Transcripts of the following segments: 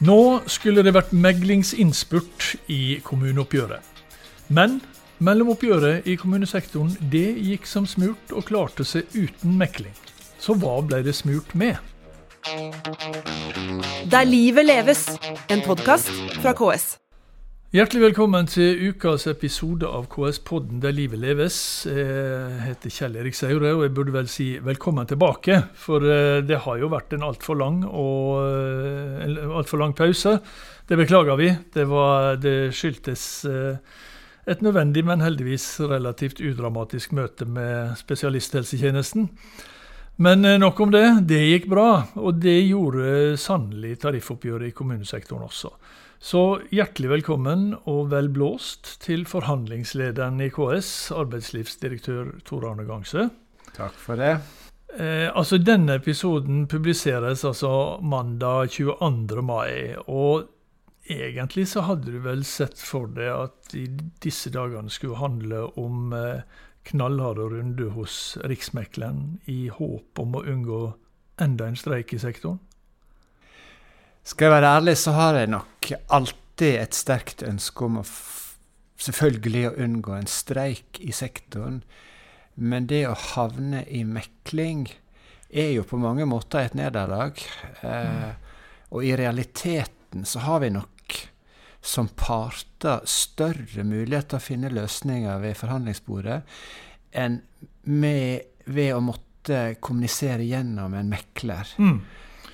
Nå skulle det vært meglingsinnspurt i kommuneoppgjøret. Men mellomoppgjøret i kommunesektoren det gikk som smurt og klarte seg uten mekling. Så hva ble det smurt med? Der livet leves, en podkast fra KS. Hjertelig velkommen til ukas episode av KS-podden Der livet leves. Jeg heter Kjell Erik Saure, og jeg burde vel si velkommen tilbake. For eh, det har jo vært en altfor lang, eh, alt for lang pause. Det beklager vi. Det, var, det skyldtes eh, et nødvendig, men heldigvis relativt udramatisk møte med spesialisthelsetjenesten. Men nok om det. Det gikk bra, og det gjorde sannelig tariffoppgjøret i kommunesektoren også. Så hjertelig velkommen og vel blåst til forhandlingslederen i KS, arbeidslivsdirektør Tor Arne Gangse. Takk for det. Eh, altså Denne episoden publiseres altså mandag 22. mai. Og egentlig så hadde du vel sett for deg at i disse dagene skulle handle om eh, knallharde runde hos Riksmekleren i håp om å unngå enda en streik i sektoren? Skal jeg være ærlig, så har jeg nok alltid et sterkt ønske om å selvfølgelig å unngå en streik i sektoren. Men det å havne i mekling er jo på mange måter et nederlag. Eh, og i realiteten så har vi nok som parter større mulighet til å finne løsninger ved forhandlingsbordet enn med, ved å måtte kommunisere gjennom en mekler. Mm.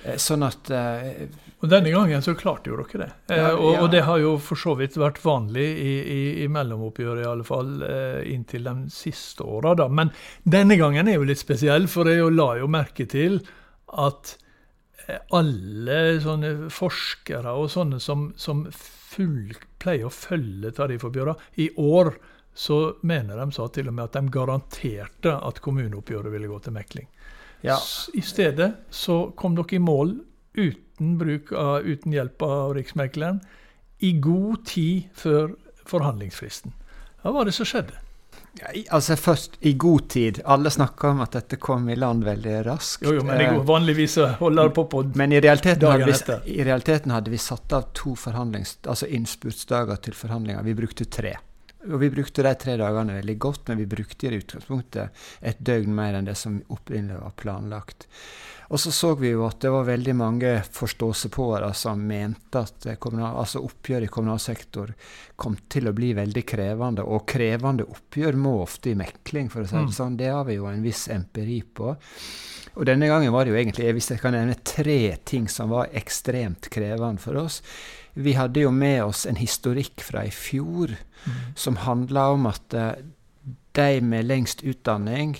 Eh, sånn at uh, Og denne gangen så klarte jo dere det. Ja, ja. Og, og, det har jo for så vidt vært vanlig i, i, i mellomoppgjøret, i alle fall uh, inntil de siste åra. Men denne gangen er jo litt spesiell, for jeg la jo merke til at alle sånne forskere og sånne som, som full, pleier å følge tariffoppgjørene, i år så mener de sa til og med at de garanterte at kommuneoppgjøret ville gå til mekling. Ja. I stedet så kom dere i mål uten, bruk av, uten hjelp av Riksmekleren i god tid før forhandlingsfristen. Hva var det som skjedde? Altså Først i god tid. Alle snakker om at dette kom i land veldig raskt. Jo, jo, men jeg, eh, vanligvis holder på på Men i realiteten, hadde vi, i realiteten hadde vi satt av to altså innspurtsdager til forhandlinger. Vi brukte tre. Og vi brukte de tre dagene veldig godt, men vi brukte i utgangspunktet et døgn mer enn det som opprinnelig var planlagt. Og så så vi jo at det var veldig mange forståelsespåere som mente at kommunal, altså oppgjør i kommunal sektor kom til å bli veldig krevende. Og krevende oppgjør må ofte i mekling, for å si det mm. sånn. Det har vi jo en viss empiri på. Og denne gangen var det jo egentlig, hvis jeg kan nevne tre ting som var ekstremt krevende for oss. Vi hadde jo med oss en historikk fra i fjor mm. som handla om at uh, de med lengst utdanning,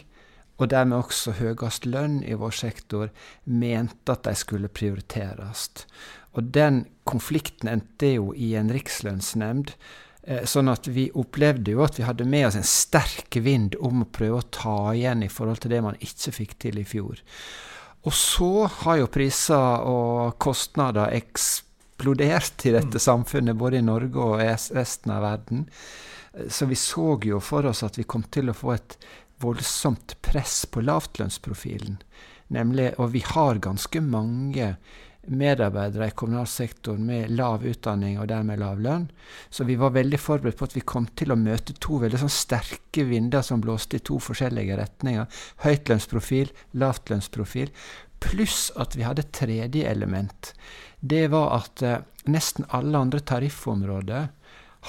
og dermed også høyest lønn i vår sektor, mente at de skulle prioriteres. Og den konflikten endte jo i en rikslønnsnemnd. Eh, sånn at vi opplevde jo at vi hadde med oss en sterk vind om å prøve å ta igjen i forhold til det man ikke fikk til i fjor. Og så har jo priser og kostnader eksplodert i dette mm. samfunnet, både i Norge og resten av verden. Så vi så jo for oss at vi kom til å få et voldsomt press på lavtlønnsprofilen. Nemlig, og vi har ganske mange medarbeidere i kommunal sektor med lav utdanning og dermed lav lønn. Så vi var veldig forberedt på at vi kom til å møte to veldig sånn sterke vinder som blåste i to forskjellige retninger. Høytlønnsprofil, lavtlønnsprofil. Pluss at vi hadde et tredje element det var at eh, nesten alle andre tariffområder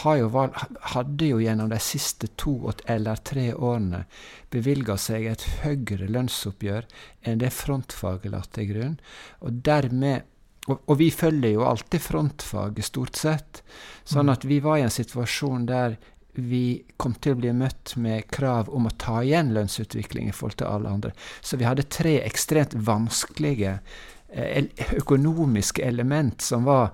jo valg, hadde jo gjennom de siste to eller tre årene bevilga seg et høyere lønnsoppgjør enn det frontfaget la til grunn. Og dermed og, og, vi følger jo alltid frontfaget, stort sett. Sånn mm. at vi var i en situasjon der vi kom til å bli møtt med krav om å ta igjen lønnsutvikling i forhold til alle andre. Så vi hadde tre ekstremt vanskelige Eh, økonomiske element som var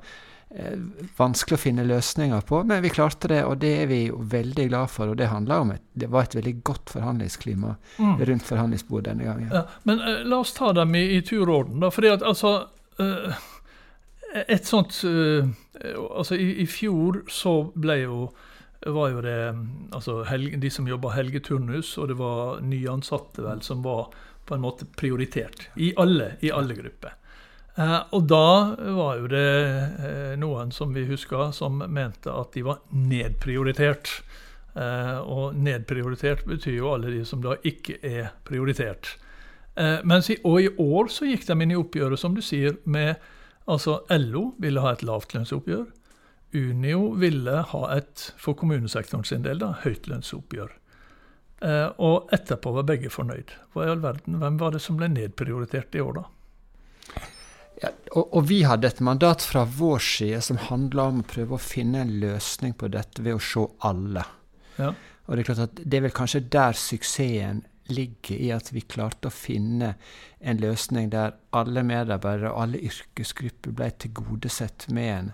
vanskelig å finne løsninger på, men vi klarte det, og det er vi jo veldig glad for. Og det handla om et, det var et veldig godt forhandlingsklima mm. rundt forhandlingsbordet denne gangen. Ja, men uh, la oss ta dem i, i tur og orden, da. fordi at altså uh, Et sånt uh, Altså, i, i, fjor så ble jo var jo det altså helge, de som jobba helgeturnus, og det var nyansatte vel, som var på en måte prioritert. I alle, i alle grupper. Eh, og da var jo det eh, noen som vi husker, som mente at de var nedprioritert. Eh, og nedprioritert betyr jo alle de som da ikke er prioritert. Mens i, og i år så gikk de inn i oppgjøret, som du sier, med altså LO ville ha et lavtlønnsoppgjør. Unio ville ha et, for kommunesektoren sin del, da, høytlønnsoppgjør. Og etterpå var begge fornøyd. Hva i all verden, Hvem var det som ble nedprioritert i år, da? Ja, og, og, vi hadde et mandat fra vår side som handla om å prøve å finne en løsning på dette ved å se alle. Ja. Og Det er klart at det er vel kanskje der suksessen ligger i at vi klarte å finne en løsning der alle medarbeidere og alle yrkesgrupper ble tilgodesett med en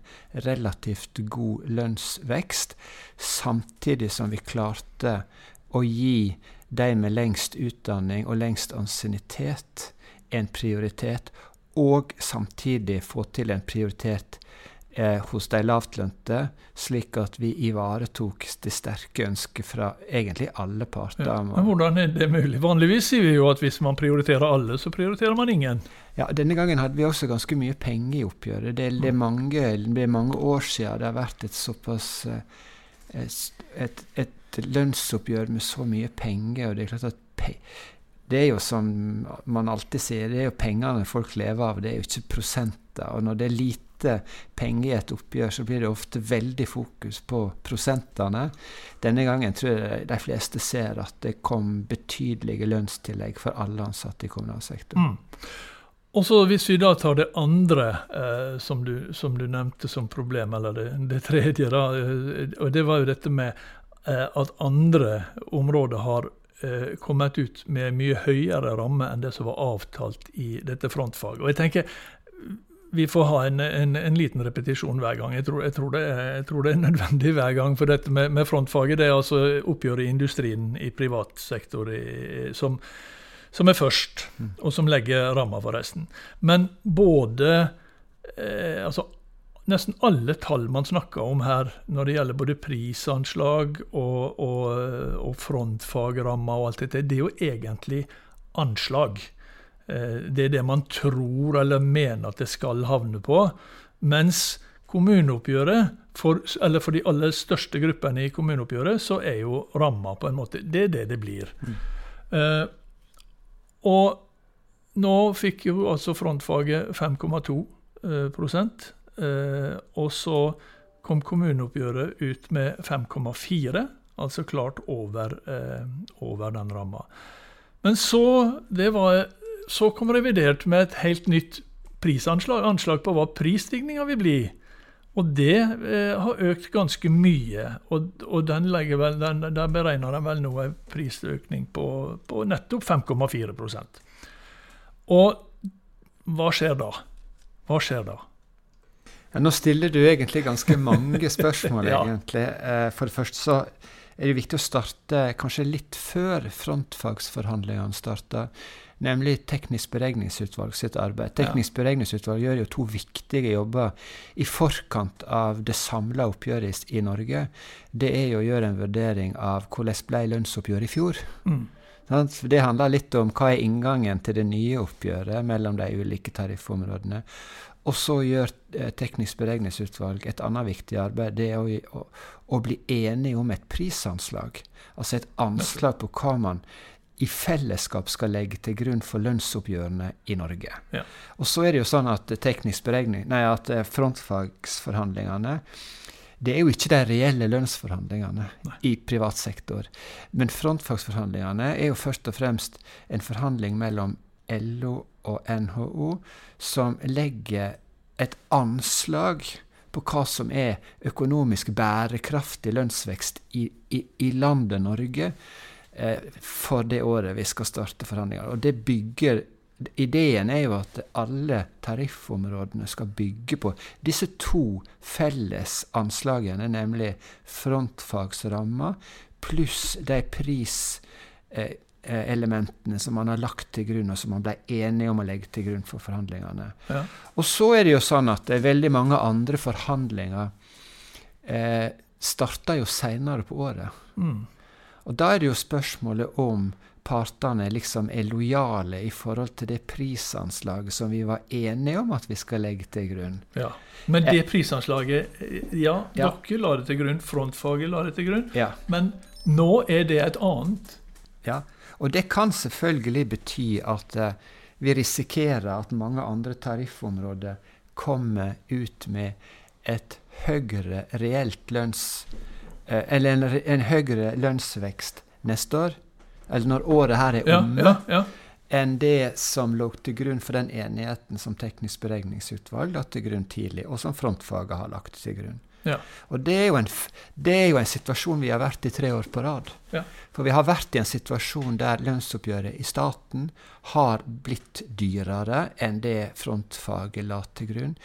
relativt god lønnsvekst, samtidig som vi klarte å gi de med lengst utdanning og lengst ansiennitet en prioritet, og samtidig få til en prioritet eh, hos de lavtlønte, slik at vi ivaretok det sterke ønsket fra egentlig alle parter. Ja, men Hvordan er det mulig? Vanligvis sier vi jo at hvis man prioriterer alle, så prioriterer man ingen. Ja, Denne gangen hadde vi også ganske mye penger i oppgjøret. Det, det, er, mm. mange, det er mange år siden det har vært et såpass eh, et, et lønnsoppgjør med så mye penger. og det er klart at det er jo som man alltid sier, det er jo pengene folk lever av, det er jo ikke prosenter. Og når det er lite penger i et oppgjør, så blir det ofte veldig fokus på prosentene. Denne gangen tror jeg de fleste ser at det kom betydelige lønnstillegg for alle ansatte i kommunal sektor. Mm. Og så Hvis vi da tar det andre eh, som, du, som, du, nevnte som problem, eller det, det tredje, da, eh, og det var jo dette med eh, at andre områder har kommet ut med mye høyere ramme enn det som var avtalt i dette frontfaget. Og jeg tenker vi får ha en, en, en, liten repetisjon hver gang. Jeg tror, jeg, tror er, jeg tror, det er, nødvendig hver gang. For dette med, med frontfaget det er altså oppgjøret i industrien i privat sektor i, som, som, er først, mm. og som legger ramma for resten. Men både eh, altså, Nesten alle tall man snakker om her når det gjelder både prisanslag og, og, og frontfagrammer og alt dette, det er jo egentlig anslag. Eh, det er det man tror eller mener at det skal havne på. Mens kommuneoppgjøret, for, eller for de aller største gruppene i kommuneoppgjøret, så er jo ramma på en måte Det er det det blir. Mm. Uh, og nå fikk jo altså frontfaget 5,2 uh, uh, og så kom kommuneoppgjøret ut med 5,4, altså klart over, uh, over den ramma. Men så var så kom revidert med et helt nytt prisanslag, anslag på hva prisstigninga vil bli. Og det eh, har økt ganske mye. Og, og den vel, den, der beregner den vel nå en prisøkning på, på nettopp 5,4% Og hva skjer da? Hva skjer da? Ja, nå stiller du egentlig ganske mange spørsmål, ja. egentlig. Eh, for det første så er det viktig å starte kanskje litt før frontfagsforhandlingene starter nemlig Teknisk beregningsutvalg sitt arbeid. Teknisk beregningsutvalg gjør jo to viktige jobber i forkant av det samla oppgjøret i Norge. Det er jo å gjøre en vurdering av hvordan ble lønnsoppgjøret i fjor. Mm. Det handler litt om hva er inngangen til det nye oppgjøret mellom de ulike tariffområdene. Og så gjør eh, Teknisk beregningsutvalg et annet viktig arbeid. Det er å, å, å bli enige om et prisanslag. Altså et anslag på hva man i fellesskap skal legge til grunn for lønnsoppgjørene i Norge. Ja. Og så er det jo sånn at teknisk beregning, nei, at eh, frontfagsforhandlingene det er jo ikke de reelle lønnsforhandlingene nei. i privat sektor. Men frontfagsforhandlingene er jo først og fremst en forhandling mellom LO og NHO som legger et anslag på hva som er økonomisk bærekraftig lønnsvekst i, i, i landet Norge eh, for det året vi skal starte forhandlinger. Og det bygger Ideen er jo at alle tariffområdene skal bygge på disse to felles anslagene, nemlig frontfagsramma pluss de priselementene som man har lagt til grunn, og som man ble enige om å legge til grunn for forhandlingene. Ja. Og så er det jo sånn at det er veldig mange andre forhandlinger eh, starter jo seinere på året. Mm. Og da er det jo spørsmålet om partene liksom er lojale i forhold til det prisanslaget som vi var enige om at vi skal legge til grunn. Ja, Men det prisanslaget Ja, ja. dere la det til grunn, frontfaget la det til grunn. Ja. Men nå er det et annet. Ja, og det kan selvfølgelig bety at uh, vi risikerer at mange andre tariffområder kommer ut med et høyere reelt lønns... Uh, eller en, en høyere lønnsvekst neste år, eller når året her er omme, ja, ja, enn det som lå til grunn for den enigheten som Teknisk beregningsutvalg la til grunn tidlig, og som frontfaget har lagt til grunn. Ja. Og det er, en, det er, jo en, situasjon vi har vært i tre år på rad. Ja. For vi har vært i en situasjon der lønnsoppgjøret i staten har blitt dyrere enn det frontfaget la til grunn.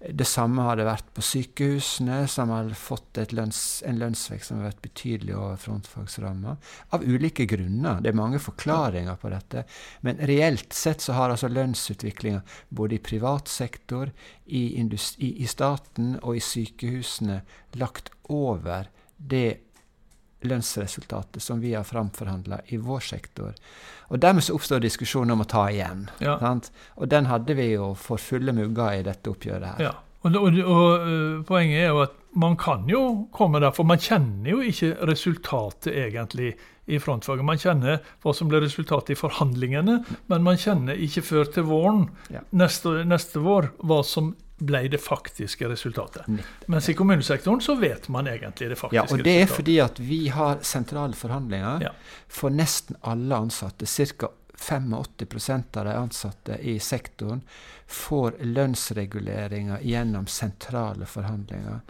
Det samme har det vært på sykehusene, som har fått lønns, en lønnsvekst som har vært betydelig over frontfagsramma. Av ulike grunner. Det er mange forklaringer på dette. Men reelt sett så har altså lønnsutviklinga både i privat sektor, i, industri, i staten og i sykehusene lagt over det lønnsresultatet som vi har framforhandla i vår sektor. Og Dermed så oppstår diskusjonen om å ta igjen. Ja. Og den hadde vi jo for fulle mugger i dette oppgjøret her. Ja. Og, og, og, eh, Poenget er jo at man kan jo komme der, for man kjenner jo ikke resultatet egentlig i frontfaget. Man kjenner hva som ble resultatet i forhandlingene, men man kjenner ikke før til våren ja. neste, neste, vår hva som ble det faktiske resultatet. Mens i kommunesektoren så vet man egentlig det faktiske resultatet. Ja, og Det er fordi at vi har sentrale forhandlinger ja. for nesten alle ansatte. Ca. 85% av de ansatte i sektoren får lønnsreguleringer gjennom sentrale forhandlinger.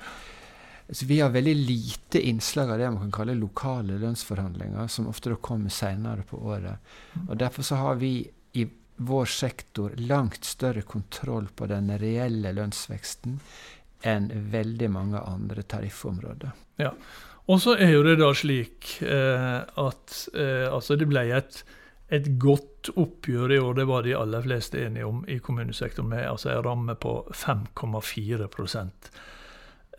Så vi har veldig lite innslag av det man kan kalle lokale lønnsforhandlinger, som ofte kommer senere på året. Og Derfor så har vi i vår sektor langt større kontroll på den reelle lønnsveksten enn veldig mange andre tariffområder. Ja, Og så er jo det da slik eh, at eh, altså det ble et et godt oppgjør i år, det var de aller fleste enige om i kommunesektoren, med altså en ramme på 5,4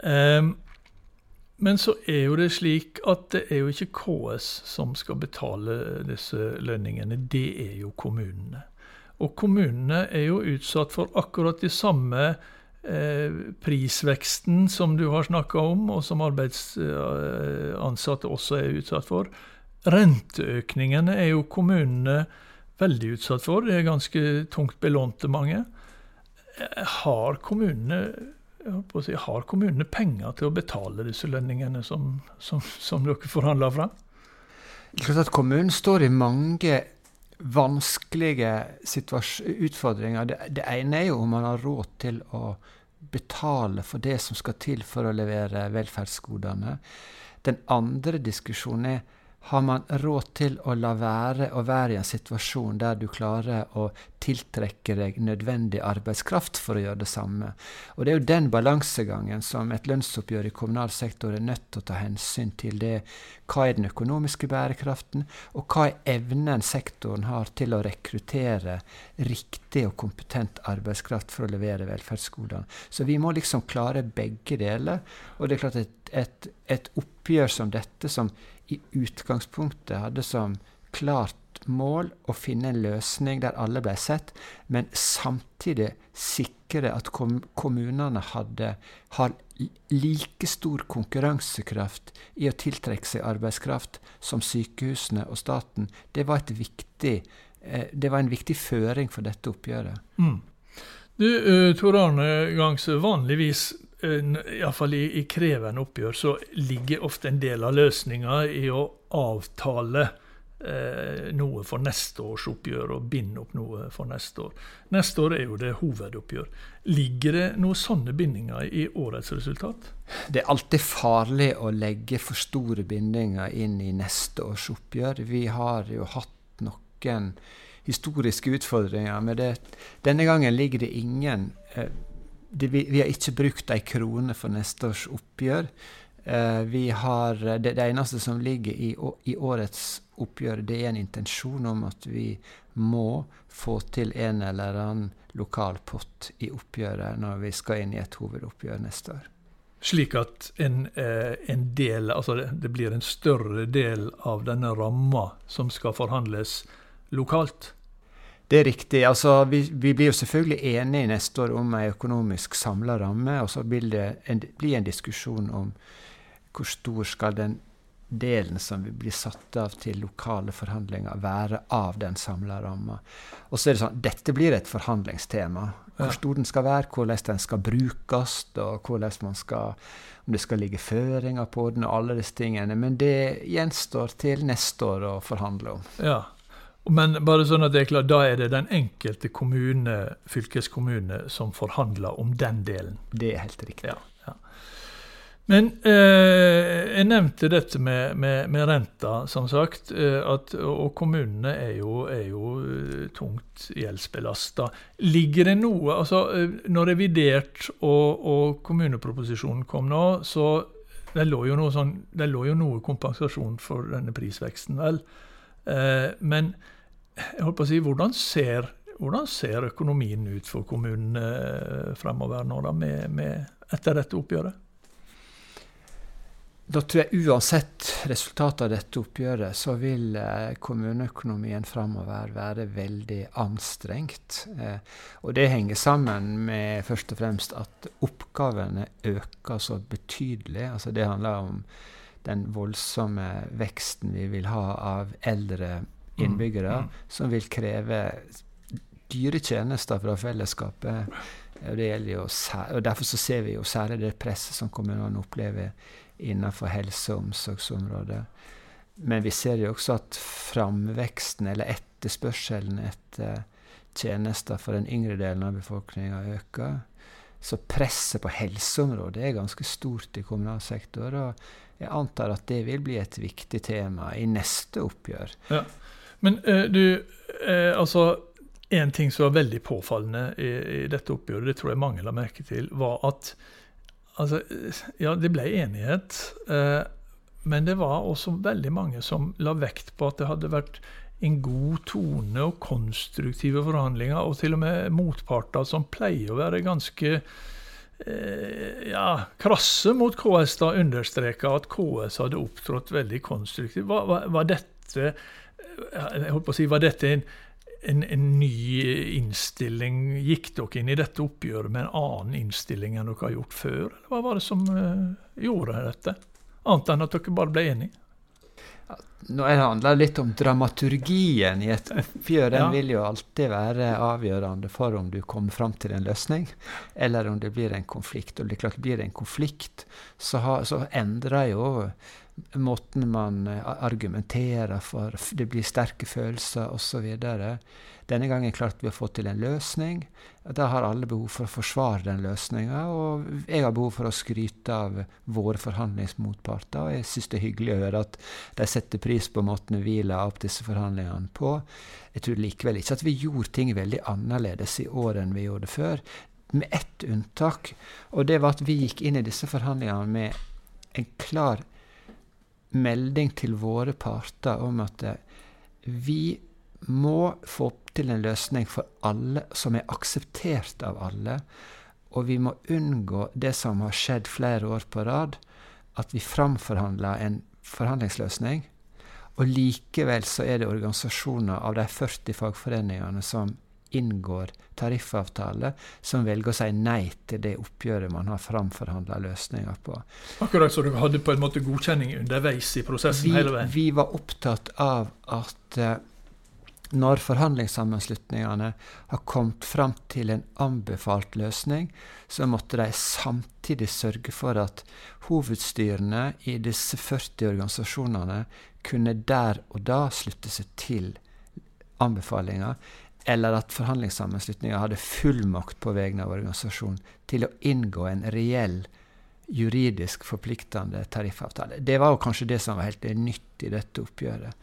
eh, Men så er jo det slik at det er jo ikke KS som skal betale disse lønningene, det er jo kommunene. Og kommunene er jo utsatt for akkurat de samme eh, prisveksten som du har snakka om, og som arbeidsansatte også er utsatt for. Renteøkningene er jo kommunene veldig utsatt for. Det er ganske tungt belånte mange. Har kommunene, si, har kommunene penger til å betale disse lønningene som, som, som dere forhandler fram? Kommunen står i mange vanskelige utfordringer. Det, det, ene er jo om man har råd til å betale for det som skal til for å levere velferdsgodene. Den andre diskusjonen er har man råd til å la være å være i en situasjon der du klarer å tiltrekke deg nødvendig arbeidskraft for å gjøre det samme? Og Det er jo den balansegangen som et lønnsoppgjør i kommunal sektor er nødt til å ta hensyn til. det. Hva er den økonomiske bærekraften, og hva er evnen sektoren har til å rekruttere riktig og kompetent arbeidskraft for å levere velferdsgodene? Så vi må liksom klare begge deler. Og det er klart et, et, et oppgjør som dette, som i utgangspunktet hadde som klart mål å finne en løsning der alle ble sett, men samtidig sikre at kommunene hadde, har like stor konkurransekraft i å tiltrekke seg arbeidskraft som sykehusene og staten. Det var, viktig, eh, det var en viktig føring for dette oppgjøret. Mm. Du, uh, Tor Arne Gangse, vanligvis iallfall i, i krevende oppgjør, så ligger ofte en del av løsninga i å avtale eh, noe for neste års oppgjør og binde opp noe for neste år. Neste år er jo det hovedoppgjør. Ligger det noen sånne bindinger i årets resultat? Det er alltid farlig å legge for store bindinger inn i neste års oppgjør. Vi har jo hatt noen historiske utfordringer med det. Denne gangen ligger det ingen eh, vi, vi, har ikke brukt ei krone for neste års oppgjør. Eh, vi har, det, det, eneste som ligger i, i, årets oppgjør, det er en intensjon om at vi må få til en eller annen lokal pott i oppgjøret når vi skal inn i et hovedoppgjør neste år. Slik at en, eh, en, del, altså det blir en større del av denne ramma som skal forhandles lokalt? Det er riktig. Altså, vi, vi, blir jo selvfølgelig enige neste år om en økonomisk samla ramme. Og så vil det en, bli en diskusjon om hvor stor skal den delen som vil bli satt av til lokale forhandlinger, være av den samla ramma. Og så er det sånn, dette blir et forhandlingstema. Hvor stor den skal være, hvordan den skal brukes, og hvordan man skal, om det skal ligge føringer på den, og alle disse tingene. Men det gjenstår til neste år å forhandle om. Ja, men bare sånn at det er klart, da er det den enkelte kommune, fylkeskommune, som forhandler om den delen. Det er helt riktig. Ja. Men eh, jeg nevnte dette med, med, med renta, som sagt. Eh, at, og kommunene er jo, er jo eh, tungt gjeldsbelasta. Ligger det noe altså eh, Når revidert og, og kommuneproposisjonen kom nå, så det lå jo noe, sånn, det lå jo noe kompensasjon for denne prisveksten, vel. Eh, men jeg holdt på å si, hvordan ser, hvordan ser økonomien ut for kommunene fremover nå, da, med, med, etter dette oppgjøret? Da tror jeg uansett resultatet av dette oppgjøret, så vil eh, kommuneøkonomien framover være veldig anstrengt. Eh, og det henger sammen med først og fremst at oppgavene øker så betydelig. Altså det handler om den voldsomme veksten vi vil ha av eldre innbyggere, mm. Mm. som vil kreve dyre tjenester fra fellesskapet. Og, og Derfor så ser vi jo særlig det presset som kommunene opplever innenfor helse- og omsorgsområdet. Men vi ser jo også at framveksten, eller etterspørselen etter tjenester for den yngre delen av befolkninga øker. Så presset på helseområdet er ganske stort i kommunal sektor. Og jeg antar at det vil bli et viktig tema i neste oppgjør. Ja. Men uh, du, uh, altså En ting som var veldig påfallende i, i dette oppgjøret, det tror jeg mange la merke til, var at Altså, ja, det ble enighet. Eh, men det var også veldig mange som la vekt på at det hadde vært en god tone og konstruktive forhandlinger, og til og med motparter som pleier å være ganske eh, ja, krasse mot KS, da understreka at KS hadde opptrådt veldig konstruktivt. Var, var, var, dette jeg holdt på å si, var dette en en, en, ny innstilling? Gikk dere inn i dette oppgjøret med en annen innstilling enn dere har gjort før? Eller hva var det som uh, gjorde dette? Annet enn at dere bare ble enige? Nå handler det litt om dramaturgien i et oppgjør. Den ja. vil jo alltid være avgjørende for om du kommer fram til en løsning, eller om det blir en konflikt. Og det klart, blir det en konflikt, så, ha, så endrer jo måten man eh, argumenterer for, det blir sterke følelser osv. Denne gangen klarte vi å få til en løsning. Da har alle behov for å forsvare den løsninga. Og jeg har behov for å skryte av våre forhandlingsmotparter. Og jeg syns det er hyggelig å høre at de setter pris på måten vi la opp disse forhandlingene på. Jeg tror likevel ikke at vi gjorde ting veldig annerledes i år enn vi gjorde før. Med ett unntak, og det var at vi gikk inn i disse forhandlingene med en klar melding til våre parter om at vi må få til en løsning for alle som er akseptert av alle. Og vi må unngå det som har skjedd flere år på rad, at vi framforhandler en forhandlingsløsning. Og likevel så er det organisasjoner av de 40 fagforeningene som inngår tariffavtale, som velger å si nei til det oppgjøret man har framforhandla løsninger på. Akkurat så dere hadde på en måte godkjenning underveis i prosessen vi, hele veien? Vi var opptatt av at uh, når forhandlingssammenslutningene har kommet fram til en anbefalt løsning, så måtte de samtidig sørge for at hovedstyrene i disse 40 organisasjonene kunne der og da slutte seg til anbefalinger eller at forhandlingssammenslutninga hadde fullmakt på vegne av organisasjonen til å inngå en reell juridisk forpliktende tariffavtale. Det var jo kanskje det som var helt nytt i dette oppgjøret.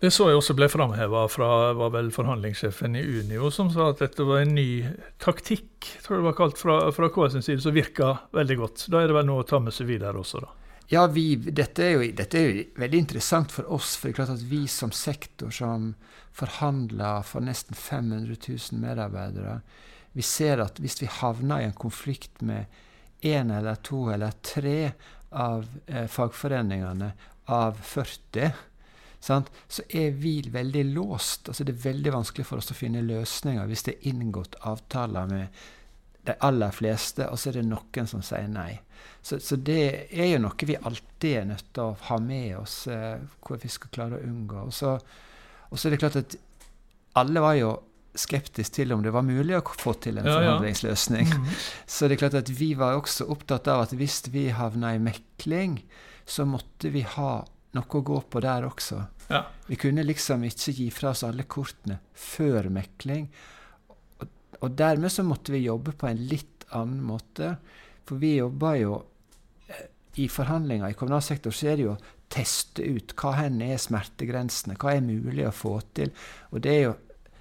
Det så jeg også ble framheva fra var vel forhandlingssjefen i Unio, som sa at dette var en ny taktikk tror jeg det var kalt fra, fra KS sin side, som virka veldig godt. Da er det vel noe å ta med seg videre også, da. Ja, vi, dette, er jo, dette, er jo, veldig interessant for oss. For det er klart at vi som sektor som forhandler for nesten 500 000 medarbeidere, vi ser at hvis vi havner i en konflikt med én eller to eller tre av eh, fagforeningene av 40, sant? så er vi veldig låst. Altså, det er veldig vanskelig for oss å finne løsninger hvis det er inngått avtaler med de aller fleste, og så er det noen som sier nei. Så, så det er jo noe vi alltid er nødt til å ha med oss, eh, hvor vi skal klare å unngå. Og så, og så er det klart at alle var jo skeptisk til om det var mulig å få til en ja, forhandlingsløsning. Ja. Mm -hmm. Så det er klart at vi var også opptatt av at hvis vi havna i mekling, så måtte vi ha noe å gå på der også. Ja. Vi kunne liksom ikke gi fra oss alle kortene før mekling. Og, og, dermed så måtte vi jobbe på en litt annen måte. For vi jobber jo eh, i forhandlinger i kommunal sektor, så er det jo å teste ut hva hen er smertegrensene, hva er mulig å få til. Og det er jo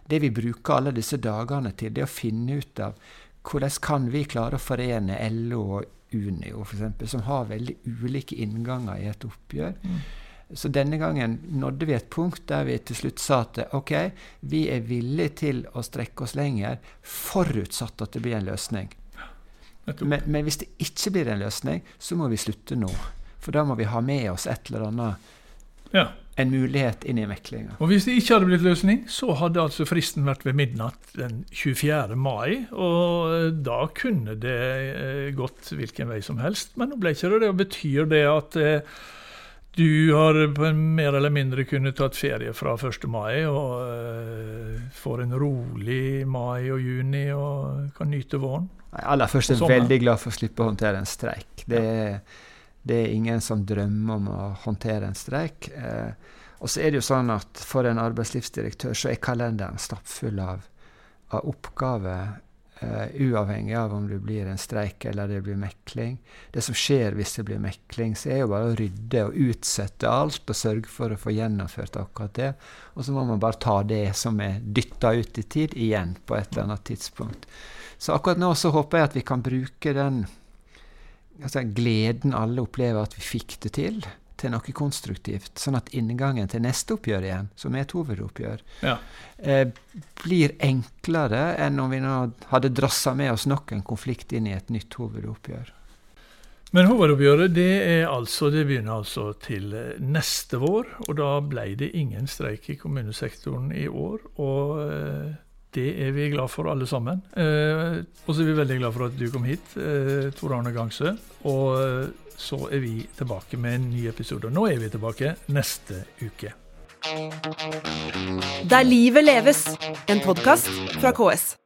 det vi bruker alle disse dagene til, det er å finne ut av hvordan kan vi klare å forene LO og Unio, f.eks., som har veldig ulike innganger i et oppgjør. Mm. Så denne gangen nådde vi et punkt der vi til slutt sa at OK, vi er villige til å strekke oss lenger, forutsatt at det blir en løsning. Men, men, hvis det ikke blir en løsning, så må vi slutte nå. For da må vi ha med oss et eller annet. Ja en mulighet inn i meklinga. Og Hvis det ikke hadde blitt løsning, så hadde altså fristen vært ved midnatt den 24. mai. Og eh, da kunne det eh, gått hvilken vei som helst. Men nå ble ikke det det. Betyr det at eh, du har mer eller mindre kunnet tatt ferie fra 1. mai og får en rolig mai og juni og kan nyte våren? Aller først er jeg veldig glad for å slippe å håndtere en streik. Det det er ingen som drømmer om å håndtere en streik. Eh, og så er det jo sånn at for en arbeidslivsdirektør så er kalenderen stappfull av, av oppgaver. Uh, uavhengig av om det blir en streik eller det blir mekling. Det som skjer hvis det blir mekling, så er jo bare å rydde og utsette alt og sørge for å få gjennomført akkurat det. Og så må man bare ta det som er dytta ut i tid, igjen på et eller annet tidspunkt. Så akkurat nå så håper jeg at vi kan bruke den altså, gleden alle opplever at vi fikk det til, til noe konstruktivt. Sånn at inngangen til neste oppgjør igjen, som er et hovedoppgjør, ja. eh, blir enklere enn om vi nå hadde drassa med oss nok en konflikt inn i et nytt hovedoppgjør. Men hovedoppgjøret det, er altså, det begynner altså til neste vår, og da ble det ingen streik i kommunesektoren i år. og... Eh, det er vi glad for, alle sammen. Eh, og så er vi veldig glad for at du kom hit, eh, Tor Arne Gangsø. Og eh, så er vi tilbake med en ny episode. Nå er vi tilbake neste uke. Der livet leves, en podkast fra KS.